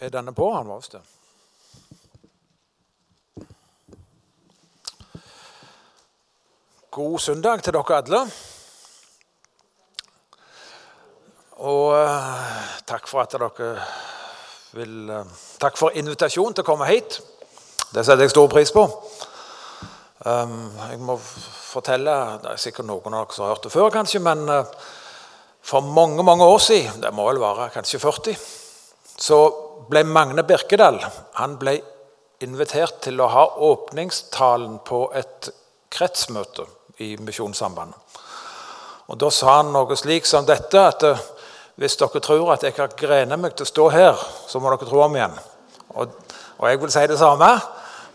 Er denne på? Han var det. God søndag til dere alle. Og eh, takk for at dere vil eh, Takk for invitasjonen til å komme hit. Det setter jeg stor pris på. Um, jeg må fortelle Det er sikkert noen av dere som har hørt det før, kanskje, men eh, for mange mange år siden, det må vel være kanskje 40, så ble Magne Birkedal han ble invitert til å ha åpningstalen på et kretsmøte i Misjonssambandet. Og Da sa han noe slik som dette at eh, hvis dere tror at jeg har grenet meg til å stå her, så må dere tro om igjen. Og, og jeg vil si det samme,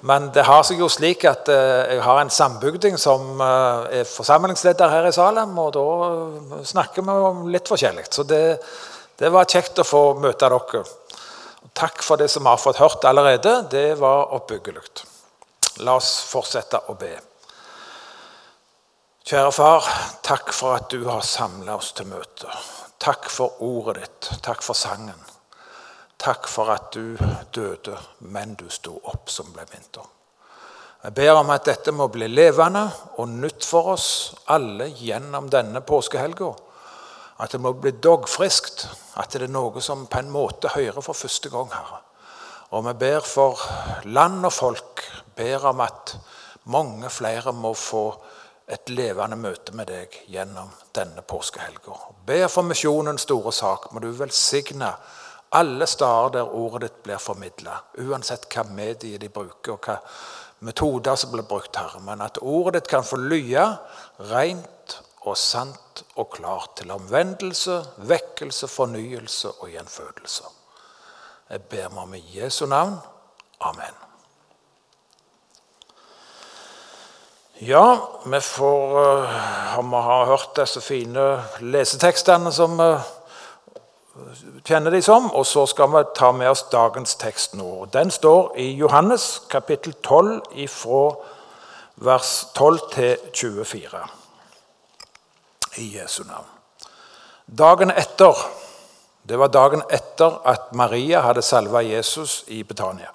men det har seg jo slik at eh, jeg har en sambygding som eh, er forsamlingsleder her i Salem, og da snakker vi om litt forskjellig. Så det, det var kjekt å få møte dere. Og takk for det som vi har fått hørt allerede. Det var oppbyggelig. La oss fortsette å be. Kjære far, takk for at du har samla oss til møte. Takk for ordet ditt. Takk for sangen. Takk for at du døde, men du sto opp, som ble minnet om. Jeg ber om at dette må bli levende og nytt for oss alle gjennom denne påskehelga. At det må bli dogfriskt. At det er noe som på en måte hører for første gang, Herre. Og vi ber for land og folk. Ber om at mange flere må få et levende møte med deg gjennom denne påskehelga. Ber for misjonens store sak. Må du velsigne alle steder der ordet ditt blir formidla. Uansett hva medier de bruker, og hva metoder som blir brukt, Herre. Men at ordet ditt kan få lye rent og sant og klart til omvendelse, vekkelse, fornyelse og gjenfødelse. Jeg ber meg om i Jesu navn. Amen. Ja, vi får uh, Vi har hørt disse fine lesetekstene som vi uh, kjenner de som. Og så skal vi ta med oss dagens tekst nå. Den står i Johannes kapittel 12 fra vers 12 til 24. I Jesu navn. Dagen etter, det var dagen etter at Maria hadde salva Jesus i Betania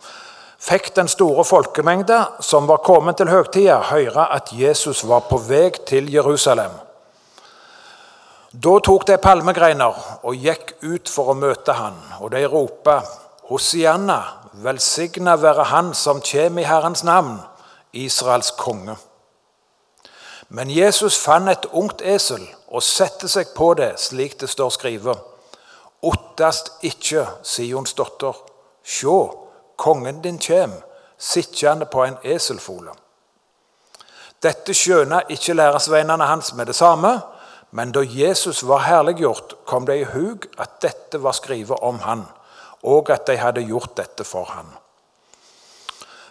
fikk den store folkemengde som var kommet til høgtida, høre at Jesus var på vei til Jerusalem. Da tok de palmegreiner og gikk ut for å møte han, og de ropa, Hosianna, velsigna være Han som kjem i Herrens navn, Israels konge. Men Jesus fant et ungt esel og sette seg på det, slik det står skrevet. Ottast ikke, Sions dotter. Sjå, kongen din kjem, sittende på en eselfole. Dette skjønna ikke læresveinene hans med det samme, men da Jesus var herliggjort, kom det i hug at dette var skrevet om han, og at de hadde gjort dette for han.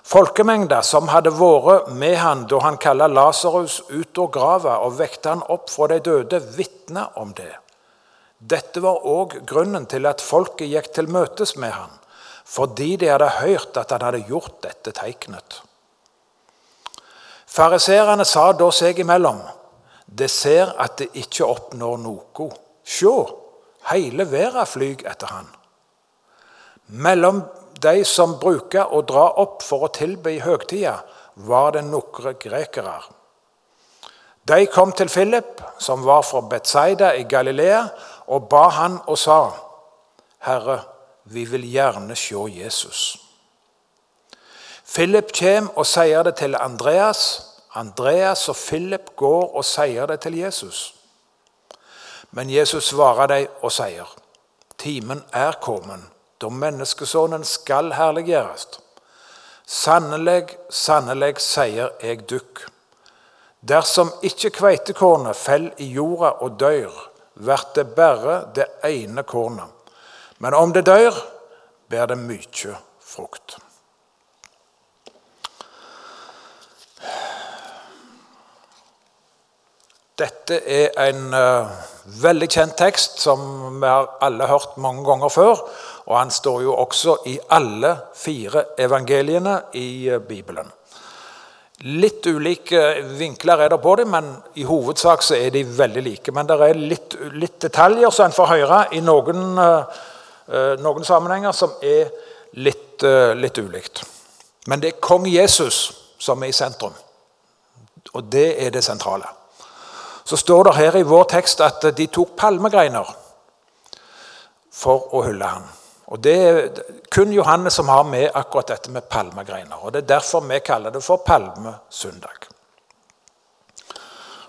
Folkemengda som hadde vært med han da han kalte Lasarus ut av grava og vekte han opp fra de døde, vitna om det. Dette var òg grunnen til at folket gikk til møtes med han fordi de hadde hørt at han hadde gjort dette tegnet. Fariserene sa da seg imellom, det ser at det ikke oppnår noe. Sjå, hele verden flyr etter han. Mellom de som bruker å dra opp for å tilbe i høgtida, var det noen grekere. De kom til Philip, som var fra Betzaida i Galilea, og ba han og sa, Herre, vi vil gjerne se Jesus. Philip kommer og sier det til Andreas. Andreas og Philip går og sier det til Jesus. Men Jesus svarer dem og sier, 'Timen er kommet, da menneskesonen skal herliggjøres.' Sannelig, sannelig, sier jeg dukk. Dersom ikke kveitekornet faller i jorda og dør, blir det bare det ene kornet. Men om det dør, bærer det mye frukt. Dette er en uh, veldig kjent tekst som vi har alle hørt mange ganger før. Og han står jo også i alle fire evangeliene i uh, Bibelen. Litt ulike vinkler er det på dem, men i hovedsak så er de veldig like. Men det er litt, litt detaljer som en får høre i noen eh, noen sammenhenger som er litt, eh, litt ulikt. Men det er kong Jesus som er i sentrum. Og det er det sentrale. Så står det her i vår tekst at de tok palmegreiner for å hylle ham. Og Det er kun Johannes som har med akkurat dette med palmegreiner. og Det er derfor vi kaller det for palmesøndag.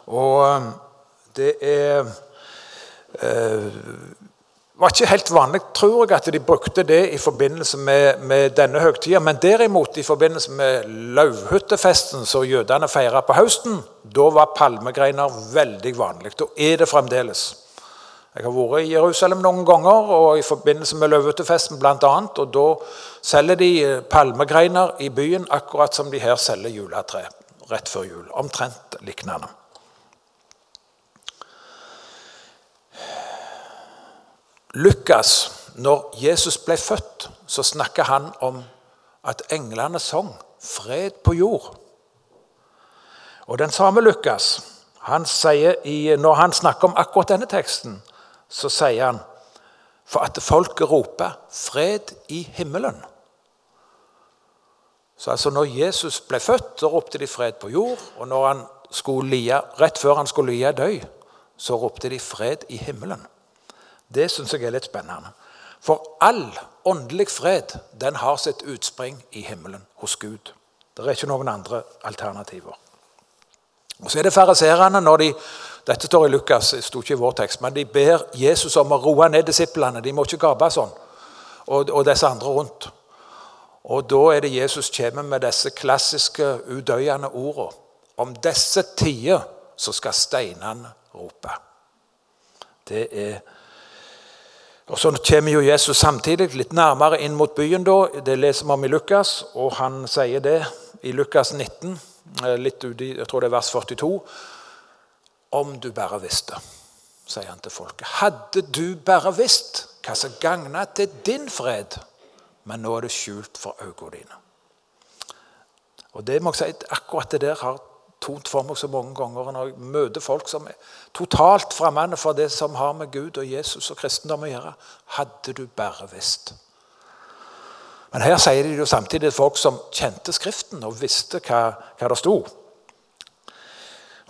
Og um, det er eh, var ikke helt vanlig tror jeg, at de brukte det i forbindelse med, med denne høytida. Men derimot i forbindelse med lauvhyttefesten som jødene feira på høsten, da var palmegreiner veldig vanlig. Og er det fremdeles. Jeg har vært i Jerusalem noen ganger og i forbindelse med løvetefesten bl.a. Og da selger de palmegreiner i byen akkurat som de her selger juletre rett før jul. Omtrent lignende. Lukas, når Jesus ble født, så snakker han om at englene sang 'fred på jord'. Og Den samme Lukas han sier i, når han snakker om akkurat denne teksten, så sier han for at folket roper 'fred i himmelen'. Så altså Når Jesus ble født, så ropte de 'fred på jord'. Og når han skulle lia, rett før han skulle lie dø, så ropte de 'fred i himmelen'. Det syns jeg er litt spennende. For all åndelig fred den har sitt utspring i himmelen, hos Gud. Det er ikke noen andre alternativer. Og Så er det fariserene når de dette står i Lukas, det sto ikke i vår tekst, men de ber Jesus om å roe ned disiplene. De må ikke gape sånn. Og, og disse andre rundt. Og da er det Jesus kommer med disse klassiske, udøyende ordene. Om disse tider så skal steinene rope. Det er og Så kommer jo Jesus samtidig litt nærmere inn mot byen. da, Det leser vi om i Lukas, og han sier det i Lukas 19, eh, litt ut i, jeg tror det er vers 42. Om du bare visste, sier han til folket. Hadde du bare visst hva som gagna til din fred, men nå er det skjult for øynene dine. Og det må jeg si, Akkurat det der har tont for meg så mange ganger når jeg møter folk som er totalt fremmede for det som har med Gud og Jesus og kristendom å gjøre. Hadde du bare visst. Men her sier de jo samtidig folk som kjente Skriften og visste hva, hva det sto.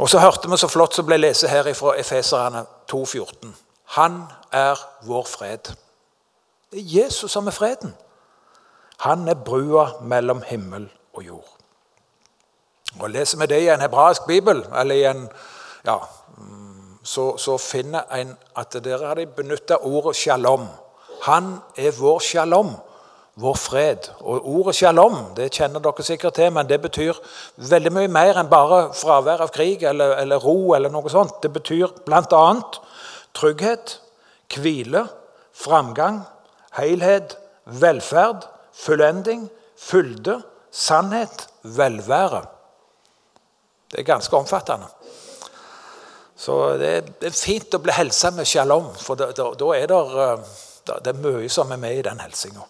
Og så hørte vi så flott som ble lest her fra Efeserne 2,14. Han er vår fred. Det er Jesus som er freden. Han er brua mellom himmel og jord. Og Leser vi det i en hebraisk bibel, eller i en, ja, så, så finner en at der har de benytta ordet shalom. Han er vår shalom vår fred. Og Ordet shalom det kjenner dere sikkert til, men det betyr veldig mye mer enn bare fravær av krig eller, eller ro. eller noe sånt. Det betyr bl.a. trygghet, hvile, framgang, helhet, velferd, fullending, fylde, sannhet, velvære. Det er ganske omfattende. Så det er fint å bli helsa med shalom, for da, da, da er det, eh, det er mye som er med i den helsinga.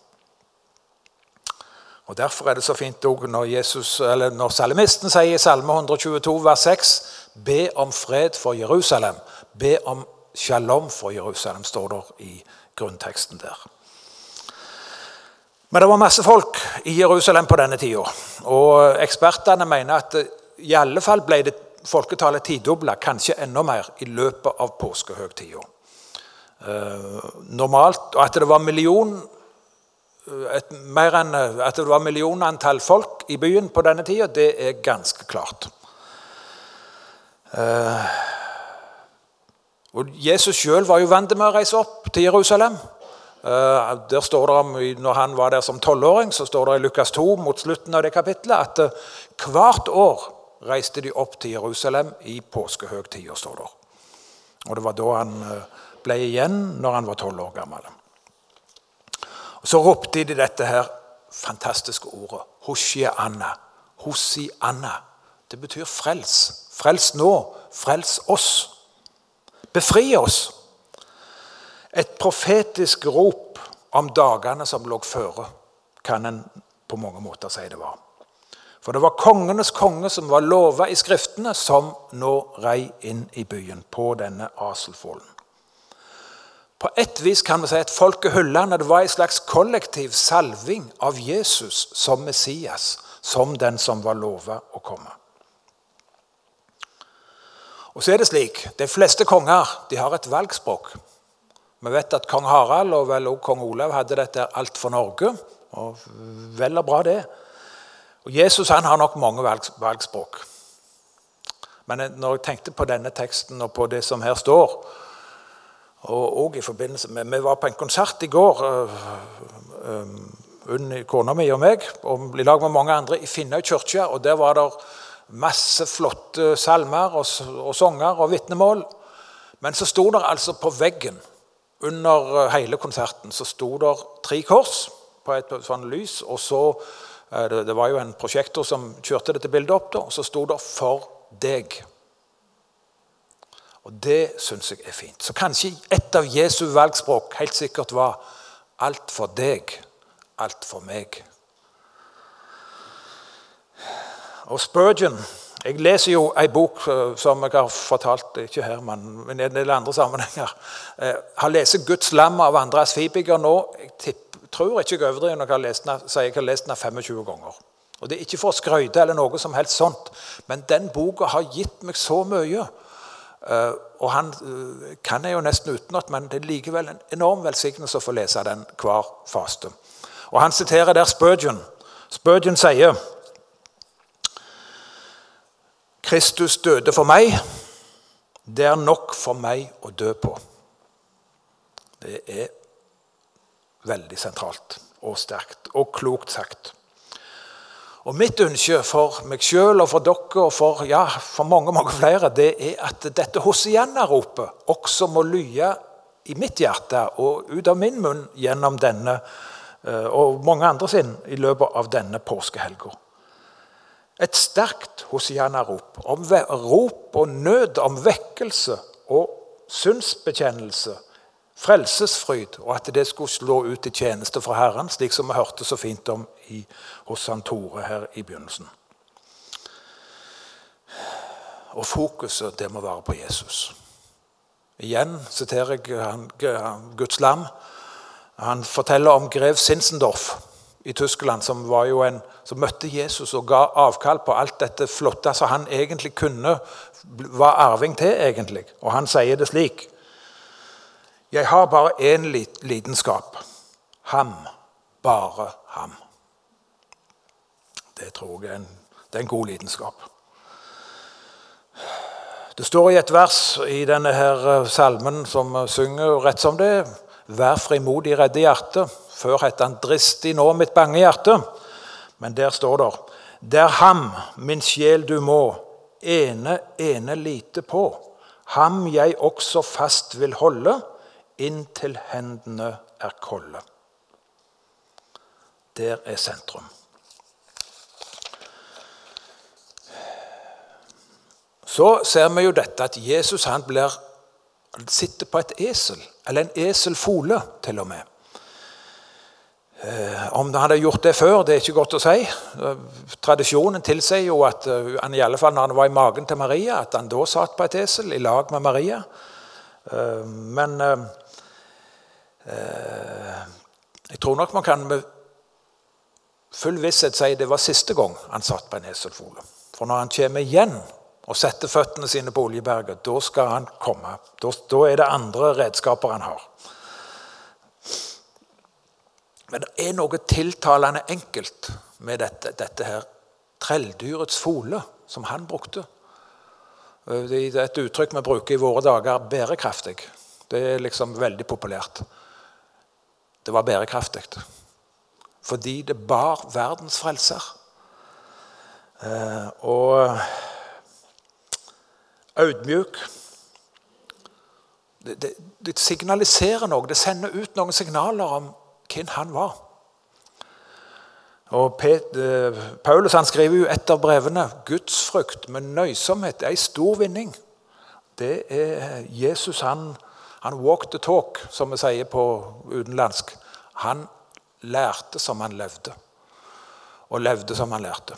Og Derfor er det så fint når, Jesus, når salmisten sier i Salme 122, vers 6 Be om fred for Jerusalem. Be om shalom for Jerusalem, står det i grunnteksten der. Men det var masse folk i Jerusalem på denne tida. Og ekspertene mener at i alle fall ble det folketallet tidobla, kanskje enda mer, i løpet av påskehøgtida. Uh, normalt, og at det var million et, mer enn at det var millionantall folk i byen på denne tida, det er ganske klart. Eh, og Jesus sjøl var jo vant med å reise opp til Jerusalem. Eh, der står det om, når han var der som tolvåring, så står det i Lukas 2 mot slutten av det kapitlet at eh, hvert år reiste de opp til Jerusalem i påskehøgtida, står det. Og det var da han ble igjen når han var tolv år gammel. Og Så ropte de dette her fantastiske ordet Hoshianna. Hosianna. Det betyr frels. Frels nå. Frels oss. Befri oss. Et profetisk rop om dagene som lå føre, kan en på mange måter si det var. For det var kongenes konge som var lova i Skriftene, som nå rei inn i byen på denne Aselfolden. På et vis kan vi si at folket hylla når det var en slags kollektiv salving av Jesus som Messias, som den som var lova å komme. Og så er det slik, De fleste konger de har et valgspråk. Vi vet at kong Harald og vel også kong Olav hadde dette alt for Norge. og Vel og bra, det. Og Jesus han har nok mange valgspråk. Men når jeg tenkte på denne teksten og på det som her står og, og i forbindelse med, Vi var på en konsert i går, uh, uh, kona mi og meg, og i lag med mange andre, i Finnøy kirke. og Der var det masse flotte salmer og, og sanger og vitnemål. Men så sto det altså på veggen under eh, hele konserten så sto det tre kors på et sånt lys. og så, det, det, var jo en prosjektor som kjørte dette bildet opp. Da, og Så sto det 'For deg'. Og Det syns jeg er fint. Så kanskje et av Jesu valgspråk helt sikkert var 'alt for deg, alt for meg'. Og Spurgeon Jeg leser jo ei bok eh, som jeg har fortalt ikke her, men i en del andre sammenhenger. Eh, har lest 'Guds lam' av Andreas Fibiger nå. Jeg tror ikke jeg overdriver når jeg den, jeg har lest den 25 ganger. Og Det er ikke for å skryte eller noe som helst sånt, men den boka har gitt meg så mye. Uh, og han uh, kan jeg jo nesten utenat, men det er likevel en enorm velsignelse å få lese den hver faste. Og Han siterer der Spurgeon. Spurgeon sier Kristus døde for meg. Det er nok for meg å dø på. Det er veldig sentralt og sterkt og klokt sagt. Og Mitt ønske for meg sjøl og for dere og for, ja, for mange mange flere, det er at dette Hosianna-ropet også må lye i mitt hjerte og ut av min munn gjennom denne eh, og mange andre sin i løpet av denne påskehelga. Et sterkt Hosianna-rop om rop og nød om vekkelse og synsbekjennelse frelsesfryd, og at det skulle slå ut i tjeneste for Herren, slik som vi hørte så fint om i, hos han Tore her i begynnelsen. Og fokuset, det må være på Jesus. Igjen siterer jeg han, Guds lam. Han forteller om grev Sinsendorf i Tyskland, som, var jo en, som møtte Jesus og ga avkall på alt dette flotte som han egentlig kunne, var arving til. egentlig. Og han sier det slik jeg har bare én lidenskap. Ham. Bare ham. Det tror jeg er en, det er en god lidenskap. Det står i et vers i denne her eh, salmen som synger rett som det Vær frimodig, redde hjerte. Før het han dristig, nå mitt bange hjerte. Men der står det Det er ham, min sjel, du må ene, ene lite på. Ham jeg også fast vil holde inntil hendene er kolde. Der er sentrum. Så ser vi jo dette at Jesus han blir, sitter på et esel, eller en eselfole til og med. Eh, om han hadde gjort det før, det er ikke godt å si. Tradisjonen tilsier jo at eh, han i alle fall når han var i magen til Maria, at han da satt på et esel i lag med Maria. Men Eh, jeg tror nok man kan med full visshet si det var siste gang han satt på en eselfole. For når han kommer igjen og setter føttene sine på Oljeberget, da skal han komme. Da, da er det andre redskaper han har. Men det er noe tiltalende enkelt med dette, dette her trelldyrets fole som han brukte. Eh, det er et uttrykk vi bruker i våre dager bærekraftig. Det er liksom veldig populært. Det var bærekraftig. Fordi det bar verdens frelser. Eh, og audmjuk det, det, det, signaliserer noe. Det sender ut noen signaler om hvem han var. Og eh, Paulus han skriver jo et av brevene gudsfrykt med nøysomhet er en stor vinning. Det er Jesus han han walked the talk, som vi sier på utenlandsk. Han lærte som han levde, og levde som han lærte.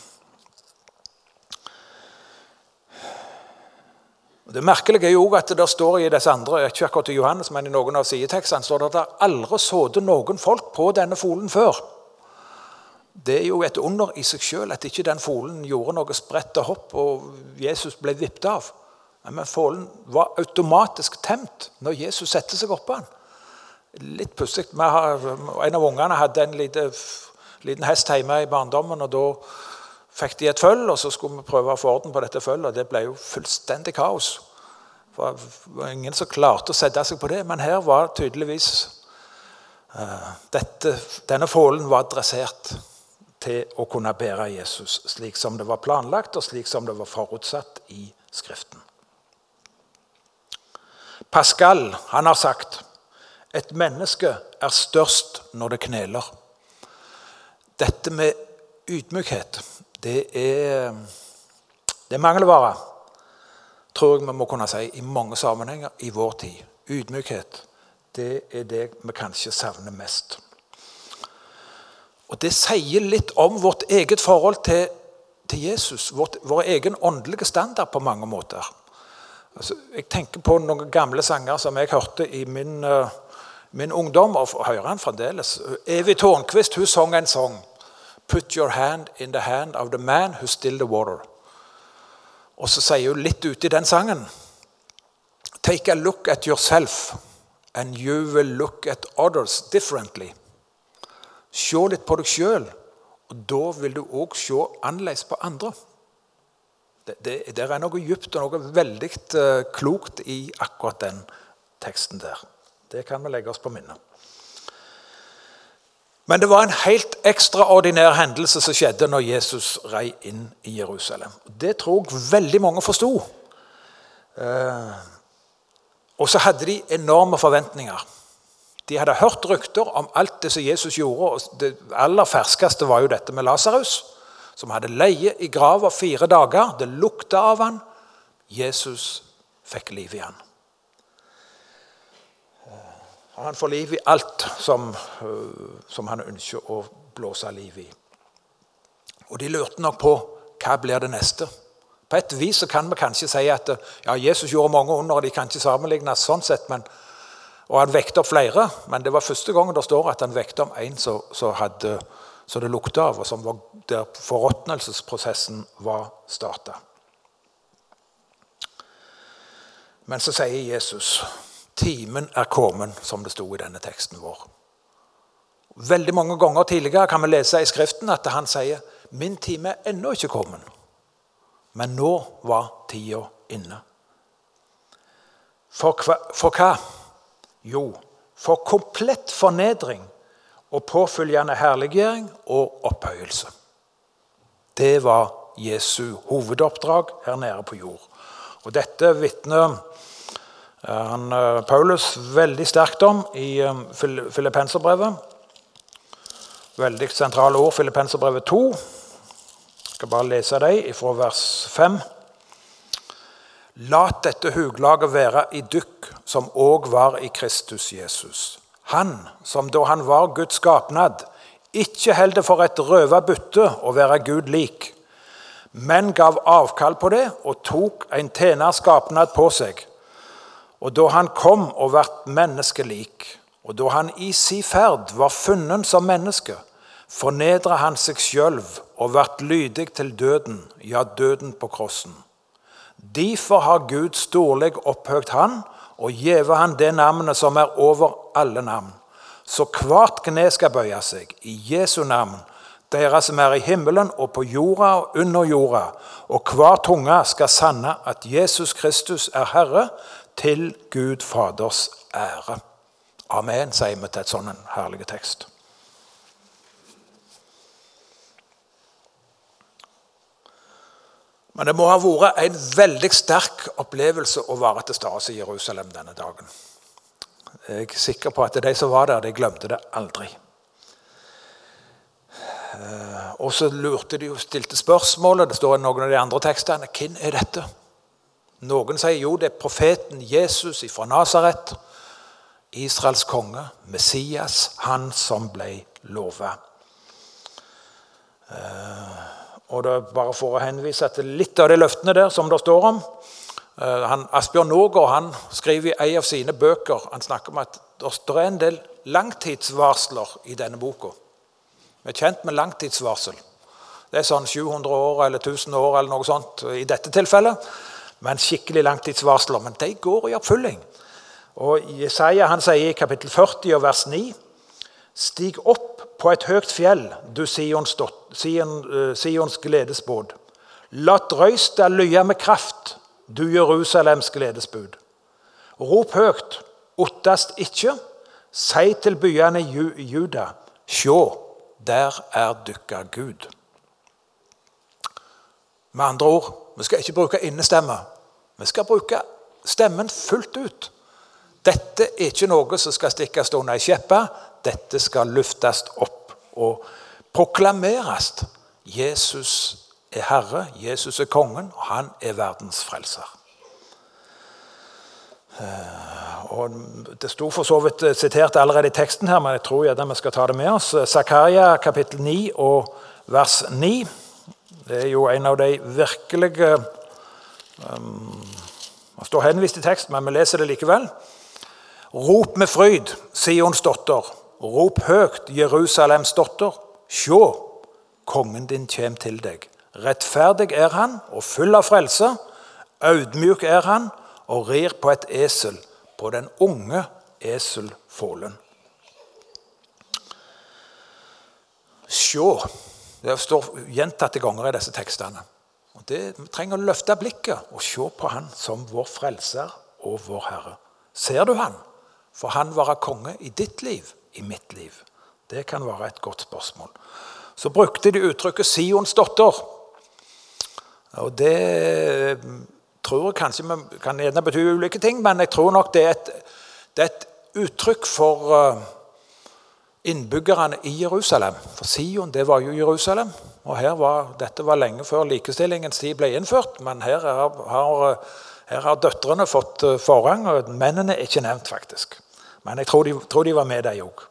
Det merkelige er jo at det står i disse andre, ikke akkurat i Johannes, men i noen av sidetekstene står det at det aldri sådde noen folk på denne folen før. Det er jo et under i seg sjøl at ikke den folen gjorde noe spredt og hopp og Jesus ble vippet av. Men folen var automatisk temt når Jesus satte seg oppå den. Litt pussig. En av ungene hadde en liten hest hjemme i barndommen. og da fikk de et føll, og så skulle vi prøve å få orden på dette føllet. og Det ble jo fullstendig kaos. For det var ingen som klarte å sette seg på det. Men her var tydeligvis uh, dette, Denne fålen var dressert til å kunne bære Jesus slik som det var planlagt, og slik som det var forutsatt i Skriften. Pascal han har sagt et menneske er størst når det kneler. Dette med ydmykhet det er, det er mangelvare, tror jeg vi må kunne si, i mange sammenhenger i vår tid. Ydmykhet det er det vi kanskje savner mest. Og Det sier litt om vårt eget forhold til, til Jesus, vårt, vår egen åndelige standard på mange måter. Altså, jeg tenker på noen gamle sanger som jeg hørte i min, uh, min ungdom, og hører han fremdeles. Evy Tårnquist hun sang en sang. Put your hand in the hand of the man who still the water. Og så sier hun litt ute i den sangen Take a look at yourself, and you will look at others differently. Se litt på deg sjøl, og da vil du òg se annerledes på andre. Det, det, det, er noe djupt og noe veldig uh, klokt i akkurat den teksten der. Det kan vi legge oss på minnet. Men det var en helt ekstraordinær hendelse som skjedde når Jesus rei inn i Jerusalem. Det tror jeg veldig mange forsto. Eh, og så hadde de enorme forventninger. De hadde hørt rykter om alt det som Jesus gjorde. og Det aller ferskeste var jo dette med Lasarus, som hadde leie i grava fire dager. Det lukta av han. Jesus fikk liv i han. Han får liv i alt som, øh, som han ønsker å blåse liv i. Og De lurte nok på hva blir det neste. På et vis så kan vi kanskje si at ja, Jesus gjorde mange under, og de kan ikke sammenlignes sånn sett, men, og han vekte opp flere. Men det var første gangen det står at han vekte om en som det lukta av, og som var der forråtnelsesprosessen var starta. Men så sier Jesus Timen er kommet, som det sto i denne teksten vår. Veldig mange ganger tidligere kan vi lese i Skriften at han sier min time er ennå ikke kommet. Men nå var tida inne. For hva, for hva? Jo, for komplett fornedring og påfølgende herliggjøring og opphøyelse. Det var Jesu hovedoppdrag her nede på jord. Og Dette vitner han, eh, Paulus veldig sterkt om i eh, Filippenserbrevet. Veldig sentrale ord, Filippenserbrevet 2. Jeg skal bare lese dem fra vers 5. Lat dette huglaget være i dykk, som òg var i Kristus Jesus. Han som da han var Guds skapnad, ikke holdt for et røva bytte å være Gud lik, men gav avkall på det og tok en tjenerskapnad på seg og da han kom og vart menneskelik, og da han i si ferd var funnet som menneske, fornedra han seg sjøl og vart lydig til døden, ja, døden på krossen. Derfor har Gud storlig opphøgt han og gjeve han det navnet som er over alle navn. Så hvert kne skal bøye seg i Jesu navn, dere som er i himmelen og på jorda og under jorda, og hver tunge skal sanne at Jesus Kristus er Herre, til Gud Faders ære. Amen, sier vi til et sånn herlig tekst. Men det må ha vært en veldig sterk opplevelse å være til stede i Jerusalem denne dagen. Jeg er sikker på at de som var der, de glemte det aldri. Eh, og så lurte de og stilte spørsmålet. Det står i noen av de andre tekstene. Hvem er dette? Noen sier jo det er profeten Jesus fra Nasaret. Israels konge, Messias, han som ble lova. Eh, og det er Bare for å henvise til litt av de løftene der som det står om. Eh, han, Asbjørn Någård han skriver i en av sine bøker han snakker om at det er en del langtidsvarsler i denne boka. Vi er kjent med langtidsvarsel. Det er sånn 700 år eller 1000 år eller noe sånt i dette tilfellet. Men skikkelig langtidsvarsler. Men de går i oppfylling. Og Jesaja han sier i kapittel 40 og vers 9.: Stig opp på et høyt fjell, du Sions, Sion, uh, Sions gledesbåd. La drøysta lye med kraft, du Jerusalems gledesbud. Rop høyt, ottast ikke. Si til byene i Juda, sjå, der er dykka Gud. Med andre ord, vi skal ikke bruke innestemme. Vi skal bruke stemmen fullt ut. Dette er ikke noe som skal stikkes under ei skjeppe. Dette skal luftes opp og proklameres. Jesus er Herre, Jesus er kongen, og han er verdens frelser. Eh, og Det sto for så vidt sitert allerede i teksten, her, men jeg tror gjerne vi skal ta det med oss. Zakaria kapittel 9 og vers 9. Det er jo en av de virkelige Det står henvist i tekst, men vi leser det likevel. Rop med fryd, Sions dotter. Rop høyt, Jerusalems dotter. Sjå, kongen din kjem til deg. Rettferdig er han og full av frelse. Audmjuk er han og rir på et esel, på den unge eselfålen. Sjå. Det står gjentatte ganger i disse tekstene. Og det, Vi trenger å løfte blikket og se på Han som vår frelser og vår Herre. Ser du Han? For han være konge i ditt liv, i mitt liv? Det kan være et godt spørsmål. Så brukte de uttrykket 'Sions datter'. Og Det tror jeg kanskje kan gjerne bety ulike ting, men jeg tror nok det er et, det er et uttrykk for eh, innbyggerne i Jerusalem. For Sion, det var jo Jerusalem. Og var, Dette var lenge før likestillingens tid ble innført, men her har, har her har døtrene fått eh, forrang, og mennene er ikke nevnt, faktisk. Men jeg tror de, tror de var med, de òg.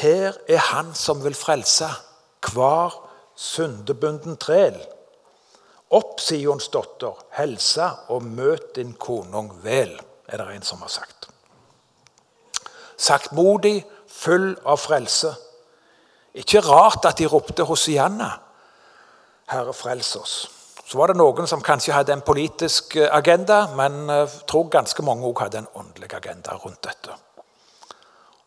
Her er Han som vil frelse hver syndebunden træl. Opp, Sions dotter, helse og møt din konung vel, er det en som har sagt. Saktmodig, full av frelse. Ikke rart at de ropte Hosianna. Herre, frels oss. Så var det noen som kanskje hadde en politisk eh, agenda, men jeg eh, tror ganske mange også hadde en åndelig agenda rundt dette.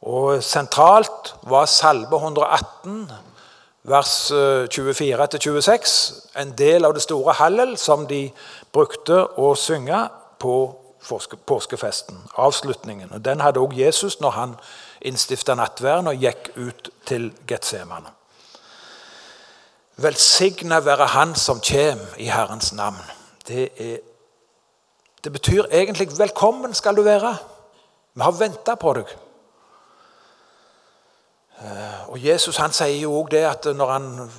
Og Sentralt var Salve 118, vers 24-26, eh, en del av det store hallel som de brukte å synge på påskefesten, avslutningen. Og Den hadde også Jesus når han innstifta nattverden og gikk ut til Getsemane. Velsigna være Han som kommer i Herrens navn. Det, er, det betyr egentlig 'velkommen skal du være'. Vi har venta på deg. Eh, og Jesus han sier jo òg det at når han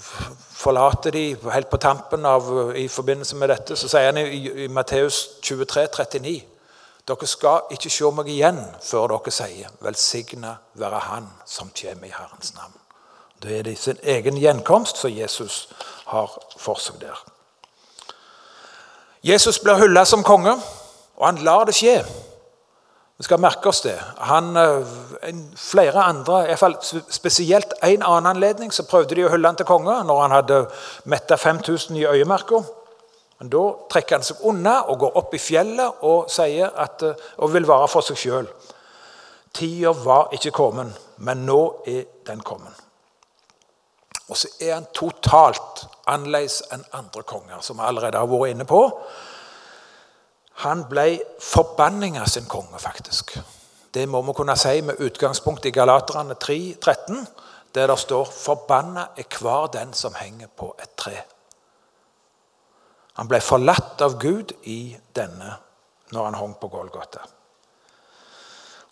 forlater de helt på tampen av, i forbindelse med dette, så sier han i, i Matteus 23, 39 dere skal ikke se meg igjen før dere sier 'Velsigna være Han som kommer i Herrens navn'. Det er det sin egen gjenkomst som Jesus har for seg der. Jesus blir hylla som konge, og han lar det skje. Vi skal merke oss det. Han, eh, flere andre, i fall Spesielt en annen anledning så prøvde de å hylle han til konge når han hadde metta 5000 i øyemerka. Men da trekker han seg unna og går opp i fjellet og, at, eh, og vil være for seg sjøl. Tida var ikke kommet, men nå er den kommet. Og så er han totalt annerledes enn andre konger, som vi allerede har vært inne på. Han ble forbanninga sin konge, faktisk. Det må vi kunne si med utgangspunkt i Galaterne 3, 13, der det står 'Forbanna er hver den som henger på et tre'. Han ble forlatt av Gud i denne når han hang på Golgata.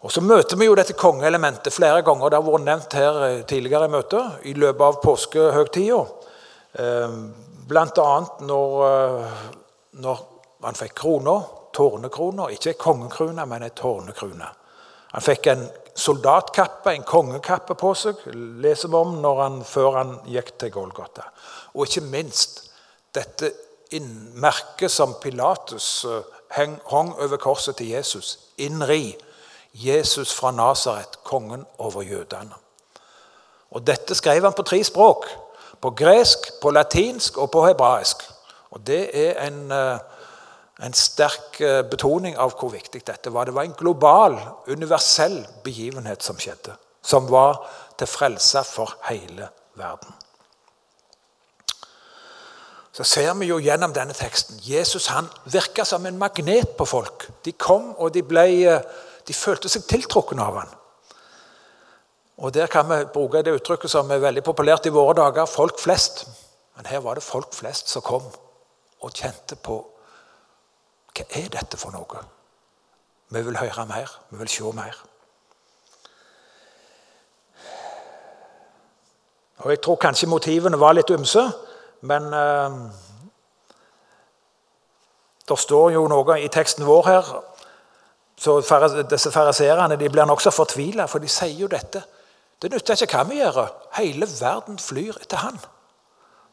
Og Så møter vi jo dette kongeelementet flere ganger. Det har vært nevnt her eh, tidligere i møtet i løpet av påskehøgtida. Eh, Bl.a. Når, eh, når han fikk krona, tårnekrona. Ikke ei kongekrone, men ei tårnekrone. Han fikk en soldatkappe, en kongekappe på seg, leser vi om han, før han gikk til Golgata. Og ikke minst dette merket som Pilatus heng, over korset til Jesus. Innri Jesus fra Nasaret, kongen over jødene. Og Dette skrev han på tre språk. På gresk, på latinsk og på hebraisk. Og Det er en, en sterk betoning av hvor viktig dette var. Det var en global, universell begivenhet som skjedde. Som var til frelse for hele verden så ser vi jo gjennom denne teksten Jesus han virka som en magnet på folk. De kom, og de, ble, de følte seg tiltrukket av han. Og Der kan vi bruke det uttrykket som er veldig populært i våre dager folk flest. Men her var det folk flest som kom og kjente på Hva er dette for noe? Vi vil høre mer, vi vil se mer. Og Jeg tror kanskje motivene var litt ymse. Men eh, det står jo noe i teksten vår her så Disse fariseerne blir nokså fortvila, for de sier jo dette. Det nytter ikke hva vi gjør. Hele verden flyr etter han.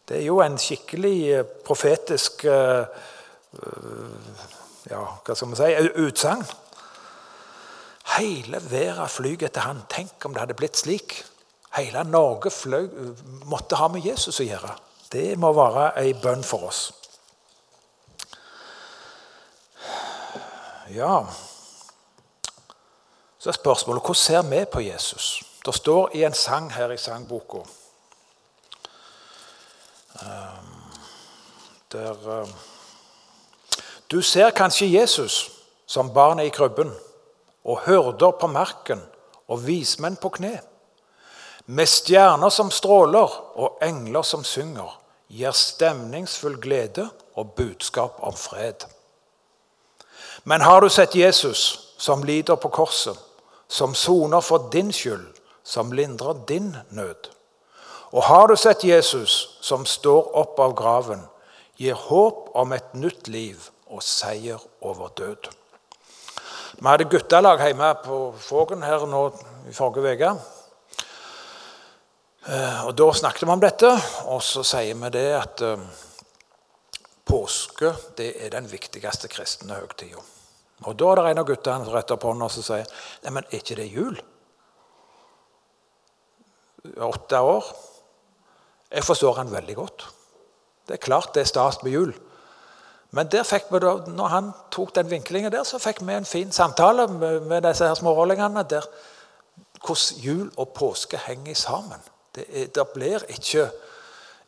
Det er jo en skikkelig eh, profetisk eh, ja, hva skal man si, utsagn. Hele verden flyr etter han. Tenk om det hadde blitt slik. Hele Norge fløy, måtte ha med Jesus å gjøre. Det må være ei bønn for oss. Ja Så er spørsmålet hvordan ser vi på Jesus? Det står i en sang her i sangboka ehm, der ehm, Du ser kanskje Jesus som barnet i krybben, og hyrder på marken og vismenn på kne. Med stjerner som stråler og engler som synger, gir stemningsfull glede og budskap om fred. Men har du sett Jesus som lider på korset, som soner for din skyld, som lindrer din nød? Og har du sett Jesus som står opp av graven, gir håp om et nytt liv og seier over død? Vi hadde guttelag hjemme på Fågen her nå i forrige uke. Eh, og Da snakket vi om dette, og så sier vi det at eh, påske det er den viktigste kristne høytida. Og Da er det en av guttene som retter på hånda og sier Nei, men er ikke det jul? Åtte år. Jeg forstår han veldig godt. Det er klart det er stas med jul. Men der fikk vi da, når han tok den vinklingen der, så fikk vi en fin samtale med, med disse her smårollingene. der Hvordan jul og påske henger sammen. Det, det blir ikke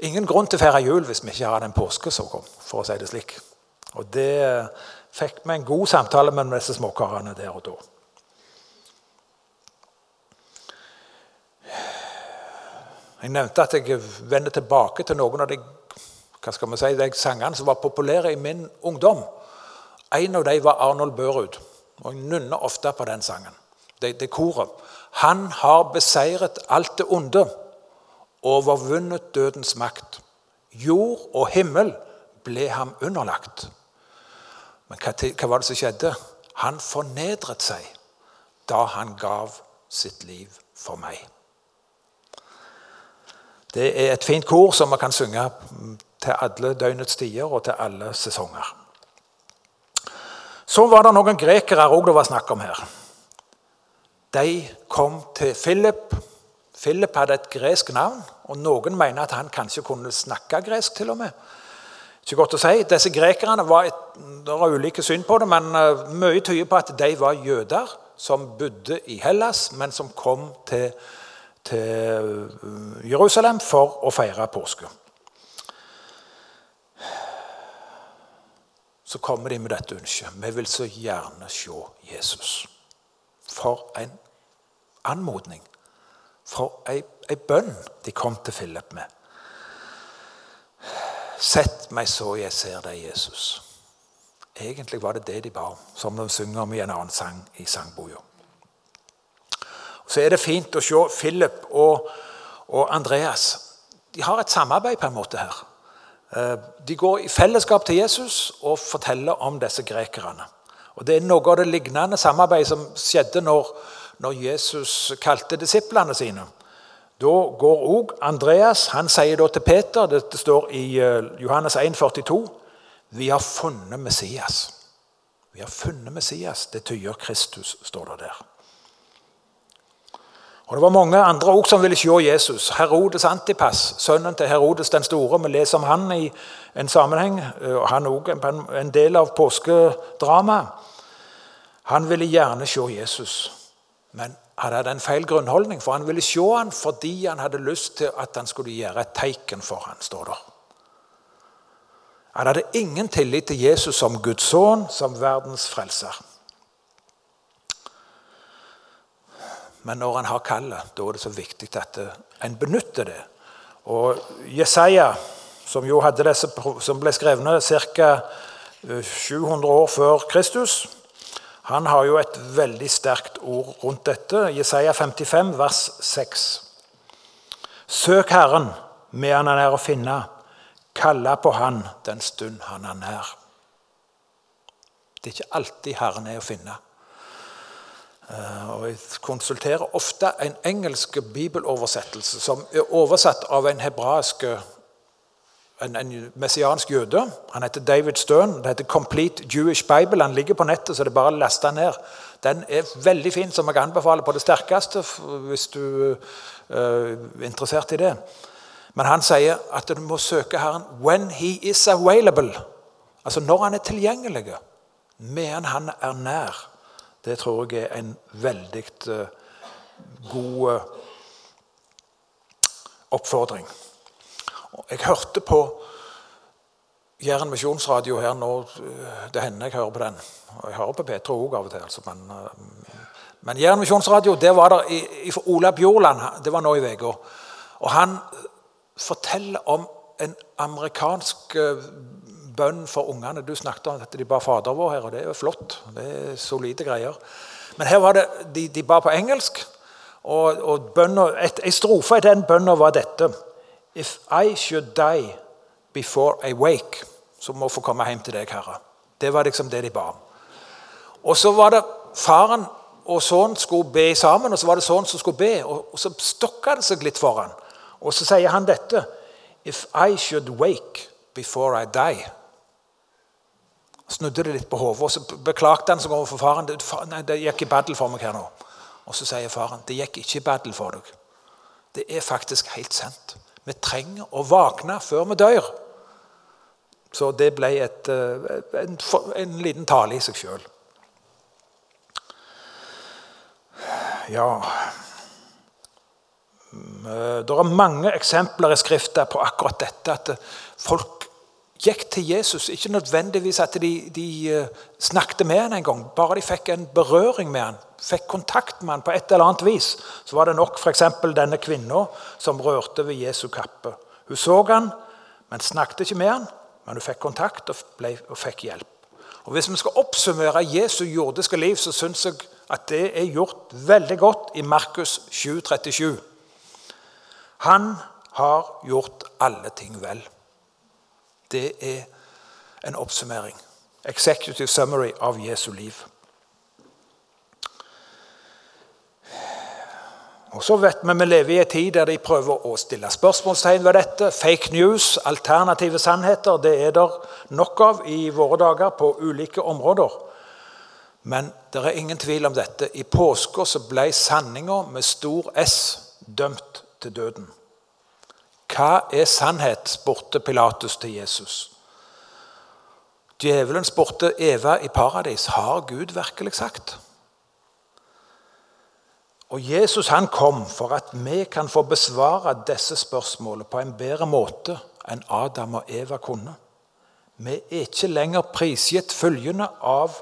ingen grunn til å feire jul hvis vi ikke har en påske som kom, for å si det slik. Og det fikk vi en god samtale med disse småkarene der og da. Jeg nevnte at jeg vender tilbake til noen av de, hva skal man si, de sangene som var populære i min ungdom. En av dem var Arnold Børud. Og jeg nynner ofte på den sangen. Det, det koret. Han har beseiret alt det onde overvunnet dødens makt. Jord og himmel ble ham underlagt. Men hva, var det som skjedde? Han fornedret seg da han gav sitt liv for meg. Det er et fint kor som man kan synge til alle døgnets tider og til alle sesonger. Så var det noen grekere òg det var snakk om her. De kom til Philip Philip hadde et gresk navn, og noen mener at han kanskje kunne snakke gresk. til og med. Ikke godt å si. Disse grekerne var et, Det var ulike syn på det, men uh, mye tyder på at de var jøder som bodde i Hellas, men som kom til, til uh, Jerusalem for å feire påske. Så kommer de med dette ønsket. Vi vil så gjerne se Jesus. For en anmodning for ei, ei bønn de kom til Philip med. Sett meg så jeg ser deg, Jesus. Egentlig var det det de ba om, som de synger om i en annen sang i sangboka. Så er det fint å se Philip og, og Andreas. De har et samarbeid på en måte her. Eh, de går i fellesskap til Jesus og forteller om disse grekerne. Og Det er noe av det lignende samarbeidet som skjedde når når Jesus kalte disiplene sine. Da går òg Andreas han sier da til Peter, dette står i eh, Johannes 1, 42, vi har funnet Messias. Vi har funnet Messias. Det tyder Kristus, står det der. Og Det var mange andre også som ville se Jesus. Herodes Antipas, sønnen til Herodes den store. Vi leser om han i en sammenheng. og Han òg en del av påskedramaet. Han ville gjerne se Jesus, men han hadde en feil grunnholdning. For han ville se han fordi han hadde lyst til at han skulle gjøre et teiken for han, står det. Han hadde ingen tillit til Jesus som Guds sønn, som verdens frelser. Men når en har kallet, da er det så viktig at en benytter det. Og Jesaja, som disse, som ble skrevet ca. 700 år før Kristus, han har jo et veldig sterkt ord rundt dette. Jesaja 55, vers 6. Søk Herren medan han er å finne. Kalle på Han den stund han er nær. Det er ikke alltid Herren er å finne. Eh, og Jeg konsulterer ofte en engelsk bibeloversettelse som er oversatt av en hebraisk en, en messiansk jøde. Han heter David Stern. Det heter 'Complete Jewish Bible'. Han ligger på nettet, så det er bare å laste den ned. Den er veldig fin, som jeg anbefaler på det sterkeste hvis du er interessert i det. Men han sier at du må søke Herren 'when he is available'. Altså når han er tilgjengelig, medan han er nær. Det tror jeg er en veldig uh, god uh, oppfordring. Jeg hørte på Jæren misjonsradio her nå. Eh, det hender jeg hører på den. Og jeg hører på Petro òg av og til. Altså, men, men Jæren misjonsradio, der var det i, Ola Bjorland Det var nå i uka. Og han forteller om en amerikansk bønn for ungene. Du snakket om at de ba Fader vår her, og det er jo flott. Det er solide greier. Men her var det, de, de ba på engelsk, og, og bønner, et, en strofe i den bønna var dette If I should die before I wake, så må jeg få komme hjem til deg, Herre. Det var liksom det de ba om. Og så var det faren og sønnen skulle be sammen, og så var det sønnen som skulle be. Og, så stokka det seg litt for han. Og så sier han dette If I should wake before I die snudde det litt på hodet. Og så beklagte han seg overfor faren. Nei, det gikk i battle for meg her nå. Og så sier faren det gikk ikke i battle for deg. Det er faktisk helt sant. Vi trenger å våkne før vi dør. Så det ble et, eh, en, en liten tale i seg sjøl. Ja Det er mange eksempler i Skriften på akkurat dette. At folk gikk til Jesus. Ikke nødvendigvis at de, de eh, snakket med han en gang, bare de fikk en berøring med han, fikk kontakt med han på et eller annet vis. Så var det nok f.eks. denne kvinna som rørte ved Jesu kappe. Hun så han, men snakket ikke med han, men hun fikk kontakt og, ble, og fikk hjelp. Og Hvis vi skal oppsummere Jesu jordiske liv, så syns jeg at det er gjort veldig godt i Markus 7,37. Han har gjort alle ting vel. Det er en oppsummering. Executive summary av Jesu liv. Og så vet Vi vi lever i en tid der de prøver å stille spørsmålstegn ved dette. Fake news, alternative sannheter, det er det nok av i våre dager på ulike områder. Men det er ingen tvil om dette. I påska ble sanninga med stor S dømt til døden. Hva er sannhet? spurte Pilatus til Jesus. Djevelen spurte Eva i paradis har Gud virkelig sagt. Og Jesus han kom for at vi kan få besvare disse spørsmålene på en bedre måte enn Adam og Eva kunne. Vi er ikke lenger prisgitt følgende av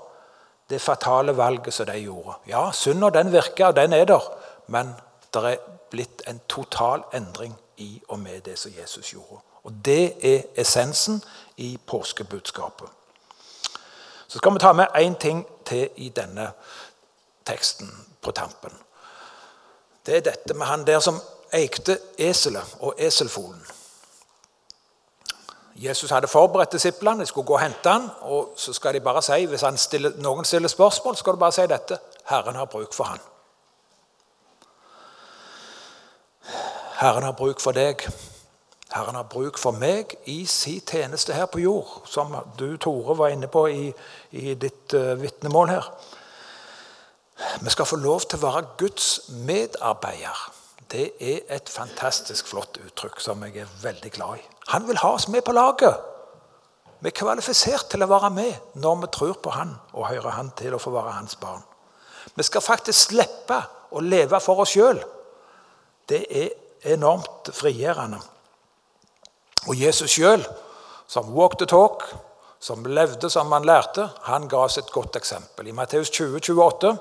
det fatale valget som de gjorde. Ja, synda den virker, og den er der, men det er blitt en total endring i og med det som Jesus gjorde. Og Det er essensen i påskebudskapet. Så skal vi ta med én ting til i denne teksten på tampen. Det er dette med han der som eikte eselet og eselfolen. Jesus hadde forberedt disiplene, de skulle gå og hente han, og så skal de bare si, Hvis stiller, noen stiller spørsmål, skal du bare si dette. Herren har bruk for han. Herren har bruk for deg. Herren har bruk for meg i sin tjeneste her på jord, som du, Tore, var inne på i, i ditt uh, vitnemål her. Vi skal få lov til å være Guds medarbeider. Det er et fantastisk flott uttrykk som jeg er veldig glad i. Han vil ha oss med på laget. Vi er kvalifisert til å være med når vi tror på Han og hører Han til å få være hans barn. Vi skal faktisk slippe å leve for oss sjøl. Det er enormt frigjørende. Og Jesus sjøl, som walk the talk, som levde som han lærte, han ga oss et godt eksempel. I Matteus 20, 28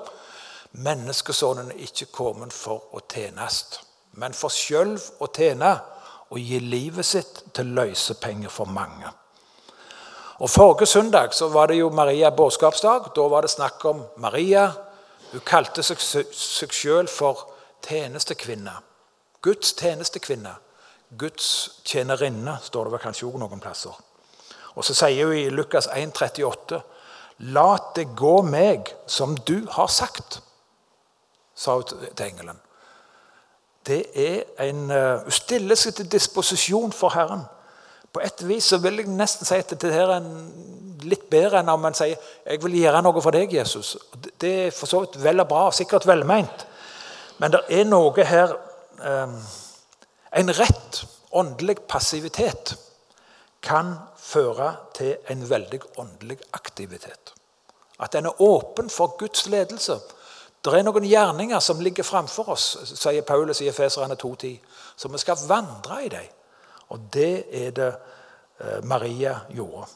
Menneskesønnen er ikke kommet for å tjenes, men for sjøl å tjene og gi livet sitt til løsepenger for mange. Og Forrige søndag så var det jo Maria båtskapsdag. Da var det snakk om Maria. Hun kalte seg, seg sjøl for tjenestekvinne. Guds tjenestekvinne. Guds tjenerinne, står det vel kanskje òg noen plasser. Og så sier hun i Lukas 1,38.: La det gå meg som du har sagt, sa hun til engelen. Det er en, Hun stiller seg til disposisjon for Herren. På et vis så vil jeg nesten si at det her er litt bedre enn om man sier jeg vil gjøre noe for deg, Jesus. Det er for så vidt vel og bra, sikkert velmeint. Men det er noe her en rett åndelig passivitet kan føre til en veldig åndelig aktivitet. At en er åpen for Guds ledelse. Det er noen gjerninger som ligger framfor oss, sier Paulus i Efeserane 2,10. Så vi skal vandre i dem. Og det er det eh, Maria gjorde.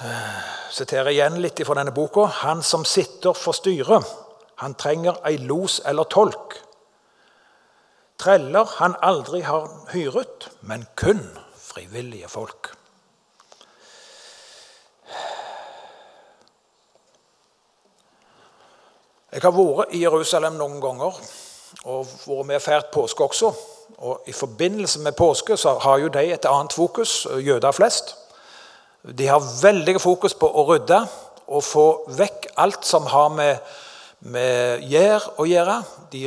Jeg siterer igjen litt fra denne boka. Han som sitter for styret, han trenger ei los eller tolk Treller han aldri har hyret, men kun frivillige folk. Jeg har vært i Jerusalem noen ganger og vært med og feiret påske også. Og I forbindelse med påske så har jo de et annet fokus, jøder flest. De har veldig fokus på å rydde og få vekk alt som har med med gjær å gjøre. De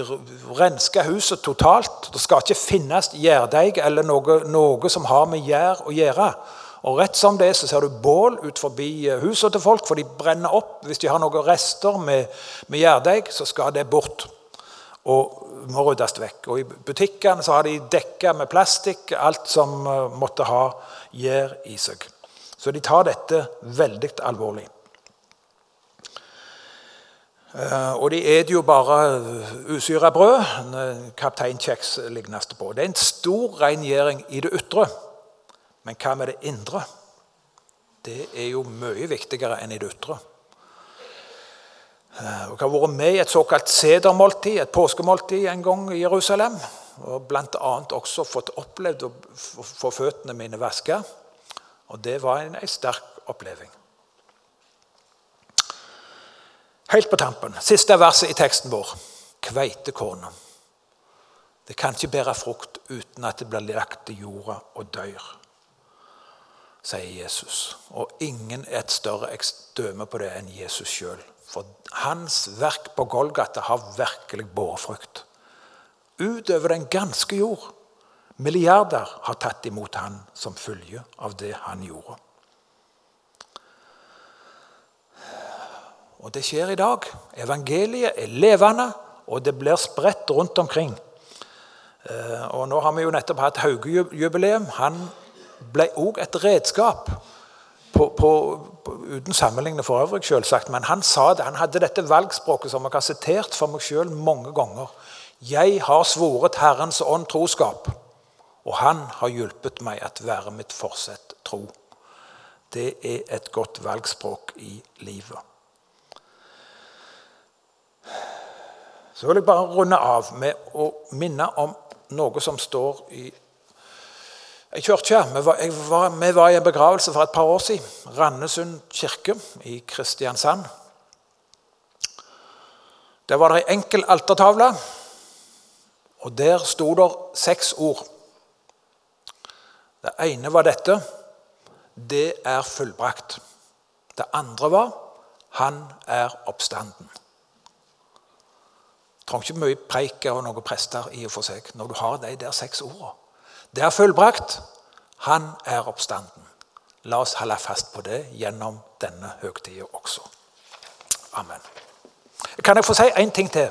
rensker huset totalt. Det skal ikke finnes gjærdeig eller noe, noe, som har med gjær å gjøre. Og Rett som det så ser du bål ut forbi huset til folk, for de brenner opp. Hvis de har noen rester med, med gjærdeig, så skal det bort og må ryddes vekk. Og I butikkene så har de dekka med plastikk alt som eh, måtte ha gjær i seg. Så de tar dette veldig alvorlig. Eh, og de et jo bare usyra brød. Kaptein Kjeks lignes det på. Det er en stor rengjøring i det ytre. Men hva med det indre? Det er jo mye viktigere enn i det ytre. Eh, jeg har vært med i et såkalt sedermåltid, et påskemåltid, en gang i Jerusalem. Og bl.a. også fått opplevd å få føttene mine vaska. Og det var en, en sterk oppleving. Helt på tampen, siste verset i teksten vår. Kveitekornet. Det kan ikke bære frukt uten at det blir lagt i jorda og dør, sier Jesus. Og ingen er et større ekstøme på det enn Jesus sjøl. For hans verk på Golgata har virkelig båret frukt. Utover den ganske jord. Milliarder har tatt imot han som følge av det han gjorde. Og det skjer i dag. Evangeliet er levende, og det blir spredt rundt omkring. Eh, og Nå har vi jo nettopp hatt Hauge-jubileum. Han ble òg et redskap. På, på, uten sammenligning for øvrig, selvsagt, men han sa det. Han hadde dette valgspråket som jeg har sitert for meg sjøl mange ganger. Jeg har svoret Herrens ånd troskap, og han har hjulpet meg at være mitt forsett tro. Det er et godt valgspråk i livet. Så vil jeg bare runde av med å minne om noe som står i ei kirke. Vi var, i en begravelse for et par år siden. Randesund kirke i Kristiansand. Der var det ei enkel altertavle, og der sto det seks ord. Det ene var dette Det er fullbrakt. Det andre var Han er oppstanden. Trenger ikke mye preik og noen prester i og for seg når du har de der seks ordene. Det er fullbrakt. Han er oppstanden. La oss holde fast på det gjennom denne høgtida også. Amen. Kan jeg få si én ting til?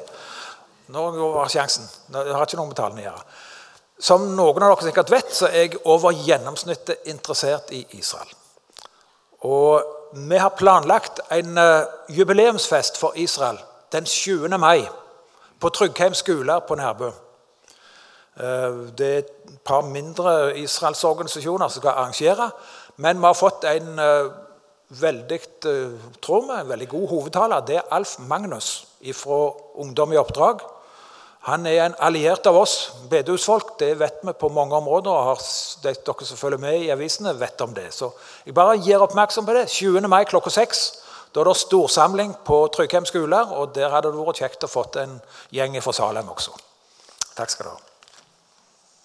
Nå går sjansen. Jeg har ikke noe med tallene å gjøre. Som noen av dere sikkert vet, så er jeg over gjennomsnittet interessert i Israel. Og vi har planlagt en eh, jubileumsfest for Israel den 7. mai på Tryggheim skole på Nærbø. Eh, det er et par mindre israelsorganisasjoner som skal arrangere. Men vi har fått en eh, veldig tror vi, en veldig god hovedtaler. Det er Alf Magnus fra Ungdom i oppdrag. Han er en alliert av oss bedehusfolk. Det vet vi på mange områder. og har, Dere som følger med i avisene, vet om det. Så jeg bare gir oppmerksom på det. 20. mai klokka 6. Da er det storsamling på Tryggheim skole. Og der hadde det vært kjekt å få en gjeng fra Salem også. Takk skal du ha.